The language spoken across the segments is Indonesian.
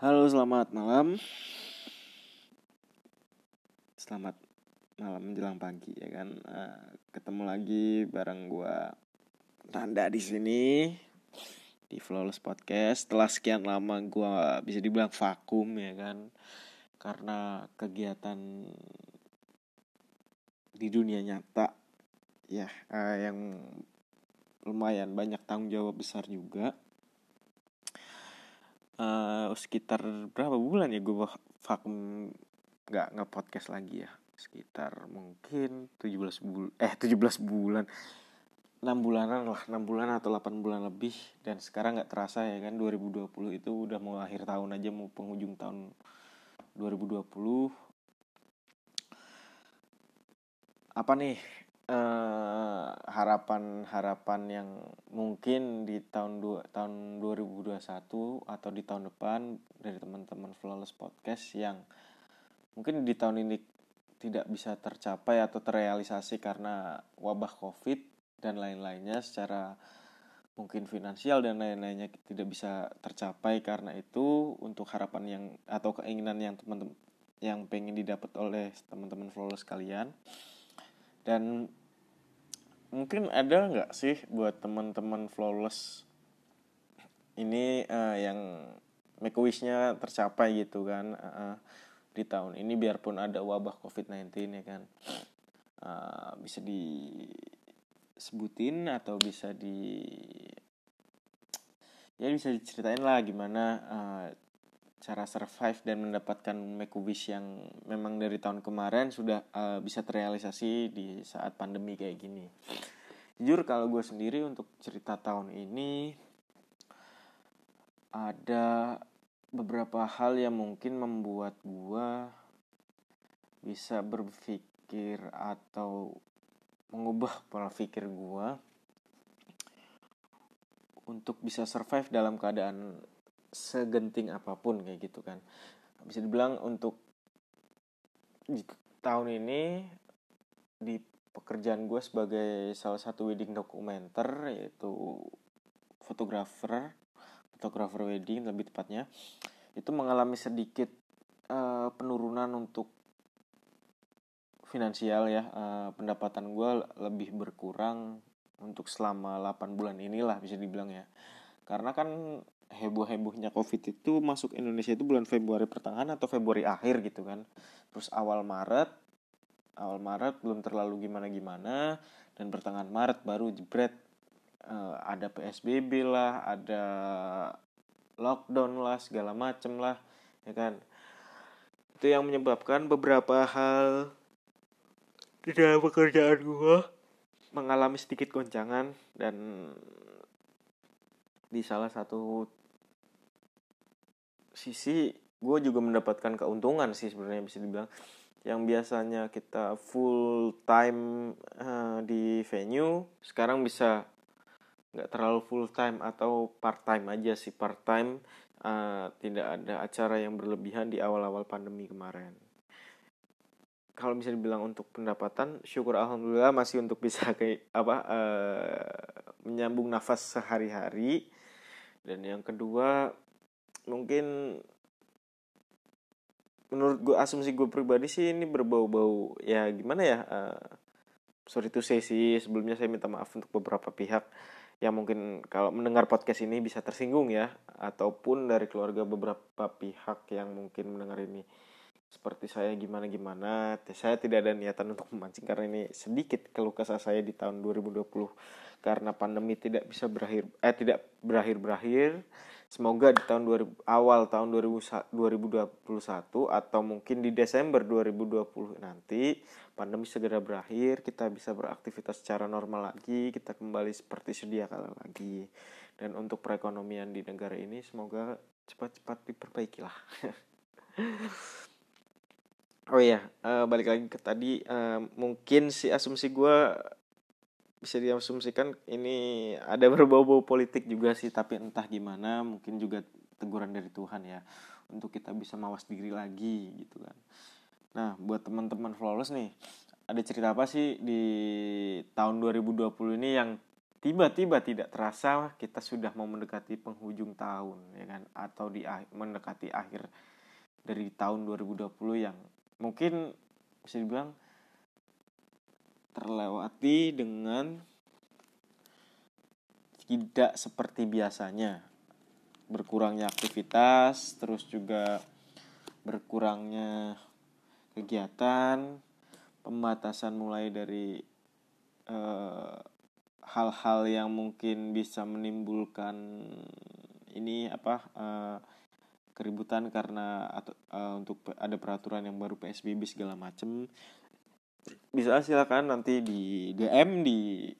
Halo, selamat malam. Selamat malam menjelang pagi ya kan. Uh, ketemu lagi bareng gua Randa di sini di Flawless Podcast. Setelah sekian lama gua bisa dibilang vakum ya kan. Karena kegiatan di dunia nyata ya uh, yang lumayan banyak tanggung jawab besar juga uh, sekitar berapa bulan ya gue vakum nggak nggak podcast lagi ya. Sekitar mungkin 17 bulan eh 17 bulan. 6 bulanan lah 6 bulan atau 8 bulan lebih. Dan sekarang nggak terasa ya kan 2020 itu udah mau akhir tahun aja mau penghujung tahun 2020 apa nih harapan-harapan yang mungkin di tahun dua, tahun 2021 atau di tahun depan dari teman-teman Flawless Podcast yang mungkin di tahun ini tidak bisa tercapai atau terrealisasi karena wabah Covid dan lain-lainnya secara mungkin finansial dan lain-lainnya tidak bisa tercapai karena itu untuk harapan yang atau keinginan yang teman-teman yang pengen didapat oleh teman-teman Flawless kalian. Dan mungkin ada nggak sih buat teman-teman flawless ini uh, yang make wishnya tercapai gitu kan uh, di tahun ini biarpun ada wabah covid-19 ya kan? Uh, bisa disebutin atau bisa di ya bisa diceritain lah gimana uh, cara survive dan mendapatkan make wish yang memang dari tahun kemarin sudah uh, bisa terrealisasi di saat pandemi kayak gini. Jujur kalau gue sendiri untuk cerita tahun ini ada beberapa hal yang mungkin membuat gue bisa berpikir atau mengubah pola pikir gue untuk bisa survive dalam keadaan segenting apa pun kayak gitu kan. Bisa dibilang untuk di tahun ini di pekerjaan gue sebagai salah satu wedding dokumenter yaitu fotografer fotografer wedding lebih tepatnya itu mengalami sedikit uh, penurunan untuk finansial ya. Uh, pendapatan gue lebih berkurang untuk selama 8 bulan inilah bisa dibilang ya. Karena kan heboh-hebohnya covid itu masuk Indonesia itu bulan Februari pertengahan atau Februari akhir gitu kan. Terus awal Maret awal Maret belum terlalu gimana-gimana dan pertengahan Maret baru jebret. Uh, ada PSBB lah ada lockdown lah segala macem lah ya kan. Itu yang menyebabkan beberapa hal di dalam pekerjaan gue mengalami sedikit goncangan dan di salah satu sisi gue juga mendapatkan keuntungan sih sebenarnya bisa dibilang. Yang biasanya kita full time uh, di venue sekarang bisa nggak terlalu full time atau part time aja sih. Part time uh, tidak ada acara yang berlebihan di awal-awal pandemi kemarin. Kalau bisa dibilang untuk pendapatan syukur alhamdulillah masih untuk bisa kayak apa uh, menyambung nafas sehari-hari. Dan yang kedua mungkin menurut gue asumsi gue pribadi sih ini berbau-bau ya gimana ya uh, sorry to say sih sebelumnya saya minta maaf untuk beberapa pihak yang mungkin kalau mendengar podcast ini bisa tersinggung ya ataupun dari keluarga beberapa pihak yang mungkin mendengar ini. Seperti saya gimana gimana saya tidak ada niatan untuk memancing karena ini sedikit keluh kesah saya di tahun 2020 karena pandemi tidak bisa berakhir eh tidak berakhir berakhir Semoga di tahun 2000, awal tahun 2000, 2021 atau mungkin di Desember 2020 nanti pandemi segera berakhir, kita bisa beraktivitas secara normal lagi, kita kembali seperti sedia kala lagi. Dan untuk perekonomian di negara ini semoga cepat-cepat diperbaiki lah. oh iya, uh, balik lagi ke tadi, uh, mungkin si asumsi gue bisa diasumsikan ini ada berbau-bau politik juga sih tapi entah gimana mungkin juga teguran dari Tuhan ya untuk kita bisa mawas diri lagi gitu kan. Nah buat teman-teman flawless nih ada cerita apa sih di tahun 2020 ini yang tiba-tiba tidak terasa kita sudah mau mendekati penghujung tahun ya kan? Atau di mendekati akhir dari tahun 2020 yang mungkin bisa dibilang terlewati dengan tidak seperti biasanya. Berkurangnya aktivitas terus juga berkurangnya kegiatan pembatasan mulai dari eh, hal-hal uh, yang mungkin bisa menimbulkan ini apa uh, keributan karena atau uh, untuk ada peraturan yang baru PSBB segala macem bisa silakan nanti di DM di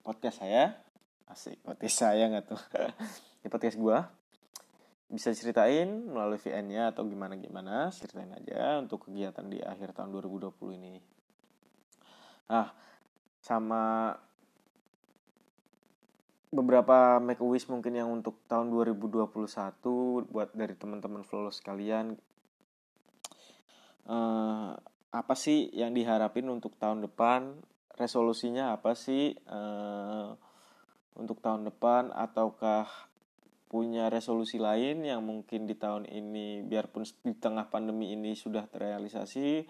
podcast saya. Asik podcast saya nggak tuh? Di podcast gua. Bisa ceritain melalui VN-nya atau gimana gimana ceritain aja untuk kegiatan di akhir tahun 2020 ini. Ah sama beberapa make wish mungkin yang untuk tahun 2021 buat dari teman-teman flawless kalian uh, apa sih yang diharapin untuk tahun depan? Resolusinya apa sih uh, untuk tahun depan? Ataukah punya resolusi lain yang mungkin di tahun ini biarpun di tengah pandemi ini sudah terrealisasi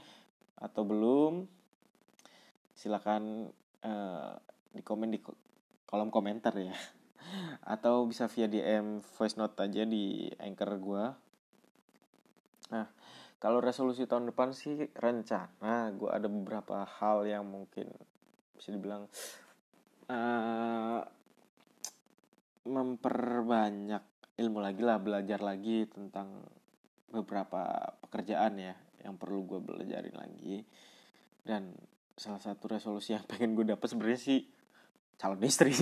atau belum? Silakan uh, di komen di kolom komentar ya. Atau bisa via DM voice note aja di anchor gue nah kalau resolusi tahun depan sih rencana. Gue ada beberapa hal yang mungkin bisa dibilang uh, memperbanyak ilmu lagi lah belajar lagi tentang beberapa pekerjaan ya yang perlu gue belajarin lagi. Dan salah satu resolusi yang pengen gue dapat sebenarnya sih calon istri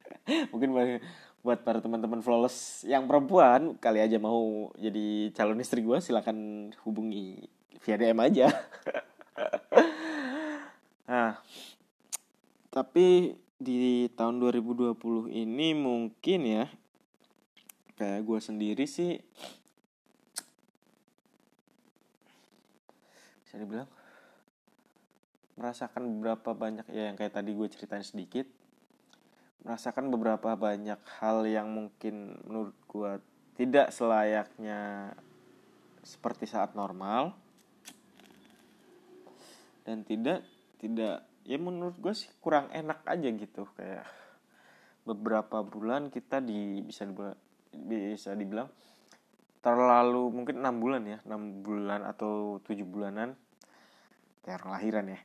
mungkin buat para teman-teman flawless yang perempuan kali aja mau jadi calon istri gue silakan hubungi via DM aja. Nah tapi di tahun 2020 ini mungkin ya kayak gue sendiri sih bisa dibilang merasakan beberapa banyak ya yang kayak tadi gue ceritain sedikit merasakan beberapa banyak hal yang mungkin menurut gue tidak selayaknya seperti saat normal. Dan tidak tidak ya menurut gue sih kurang enak aja gitu. Kayak beberapa bulan kita di bisa dibilang, bisa dibilang terlalu mungkin enam bulan ya enam bulan atau tujuh bulanan. Kayak orang lahiran ya.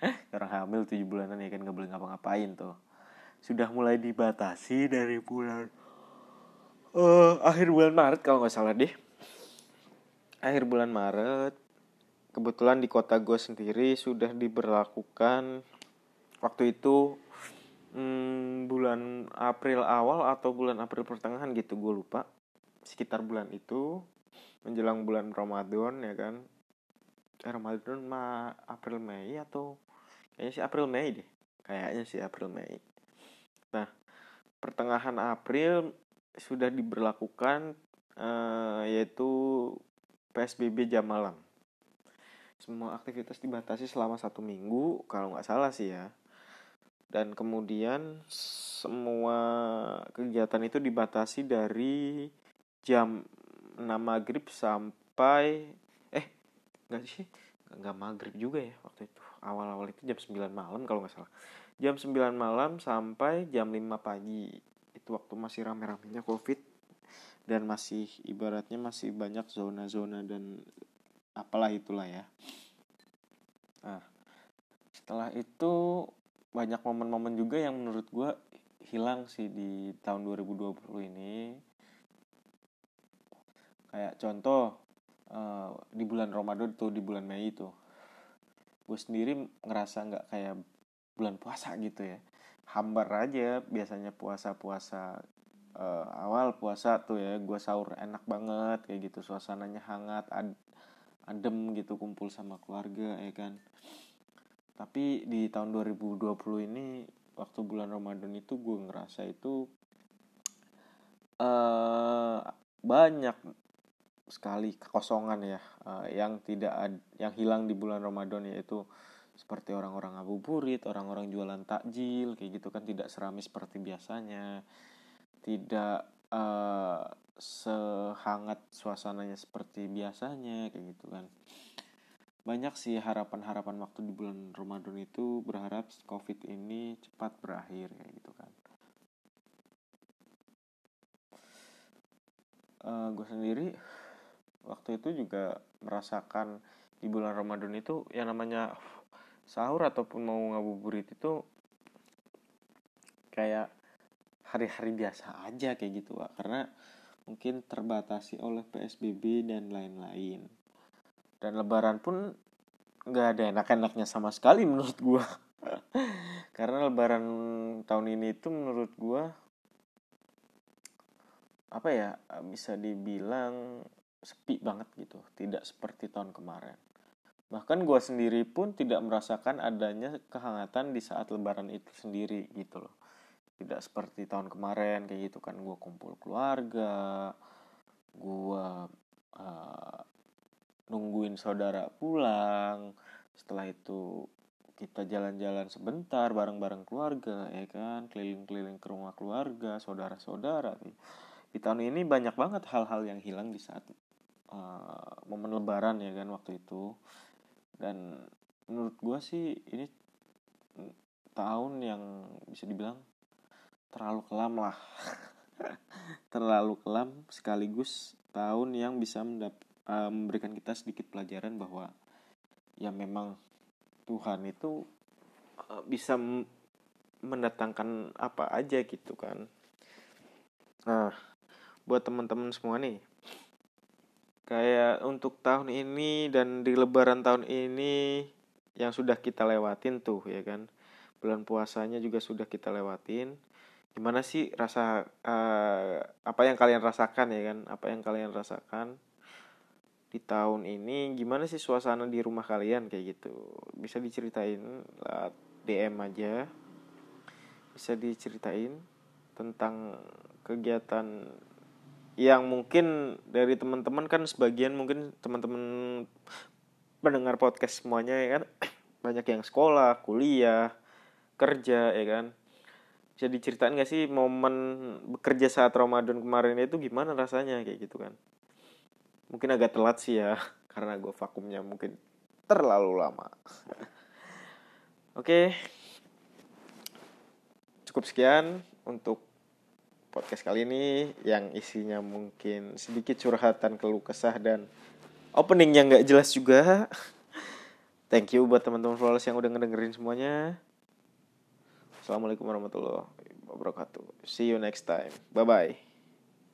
Orang hamil tujuh bulanan ya kan nggak boleh ngapa-ngapain tuh sudah mulai dibatasi dari bulan uh, akhir bulan Maret kalau nggak salah deh. Akhir bulan Maret kebetulan di kota gue sendiri sudah diberlakukan waktu itu hmm, bulan April awal atau bulan April pertengahan gitu gue lupa. Sekitar bulan itu menjelang bulan Ramadan ya kan. Eh, Ramadan ma April Mei atau kayaknya sih April Mei deh. Kayaknya sih April Mei pertengahan April sudah diberlakukan uh, yaitu PSBB jam malam. Semua aktivitas dibatasi selama satu minggu kalau nggak salah sih ya. Dan kemudian semua kegiatan itu dibatasi dari jam 6 maghrib sampai eh nggak sih? Nggak maghrib juga ya waktu itu. Awal-awal itu jam 9 malam kalau nggak salah jam 9 malam sampai jam 5 pagi. Itu waktu masih rame-ramenya covid. Dan masih ibaratnya masih banyak zona-zona dan apalah itulah ya. Nah setelah itu banyak momen-momen juga yang menurut gue hilang sih di tahun 2020 ini. Kayak contoh uh, di bulan Ramadan tuh di bulan Mei itu gue sendiri ngerasa nggak kayak bulan puasa gitu ya. Hambar aja biasanya puasa-puasa uh, awal puasa tuh ya gue sahur enak banget kayak gitu. Suasananya hangat ad adem gitu kumpul sama keluarga ya kan. Tapi di tahun 2020 ini waktu bulan Ramadan itu gue ngerasa itu uh, banyak sekali kekosongan ya uh, yang tidak ad, yang hilang di bulan Ramadan yaitu seperti orang-orang ngabuburit orang-orang jualan takjil kayak gitu kan tidak serami seperti biasanya tidak uh, sehangat suasananya seperti biasanya kayak gitu kan banyak sih harapan-harapan waktu di bulan Ramadan itu berharap COVID ini cepat berakhir kayak gitu kan. Uh, gue sendiri waktu itu juga merasakan di bulan Ramadan itu yang namanya sahur ataupun mau ngabuburit itu kayak hari-hari biasa aja kayak gitu pak karena mungkin terbatasi oleh PSBB dan lain-lain. Dan lebaran pun nggak ada enak-enaknya sama sekali menurut gue karena lebaran tahun ini itu menurut gue apa ya bisa dibilang sepi banget gitu. Tidak seperti tahun kemarin bahkan gue sendiri pun tidak merasakan adanya kehangatan di saat lebaran itu sendiri gitu loh. Tidak seperti tahun kemarin kayak gitu kan gue kumpul keluarga gue uh, nungguin saudara pulang. Setelah itu kita jalan-jalan sebentar bareng-bareng keluarga ya kan keliling-keliling ke rumah keluarga saudara-saudara. Di tahun ini banyak banget hal-hal yang hilang di saat uh, momen lebaran ya kan waktu itu dan menurut gue sih ini tahun yang bisa dibilang terlalu kelam lah terlalu kelam sekaligus tahun yang bisa uh, memberikan kita sedikit pelajaran bahwa ya memang Tuhan itu uh, bisa mendatangkan apa aja gitu kan. Nah, buat teman-teman semua nih, untuk tahun ini dan di Lebaran tahun ini yang sudah kita lewatin tuh ya kan, bulan puasanya juga sudah kita lewatin. Gimana sih rasa uh, apa yang kalian rasakan ya kan? Apa yang kalian rasakan? di tahun ini gimana sih suasana di rumah kalian kayak gitu bisa diceritain DM aja bisa diceritain tentang kegiatan yang mungkin dari teman-teman kan sebagian mungkin teman-teman pendengar podcast semuanya ya kan? Banyak yang sekolah kuliah kerja ya kan? Bisa diceritain gak sih momen bekerja saat Ramadan kemarin itu gimana rasanya kayak gitu kan? Mungkin agak telat sih ya karena gue vakumnya mungkin terlalu lama. Oke. Cukup sekian untuk podcast kali ini yang isinya mungkin sedikit curhatan keluh kesah dan opening yang nggak jelas juga. Thank you buat teman-teman followers yang udah ngedengerin semuanya. Assalamualaikum warahmatullahi wabarakatuh. See you next time. Bye bye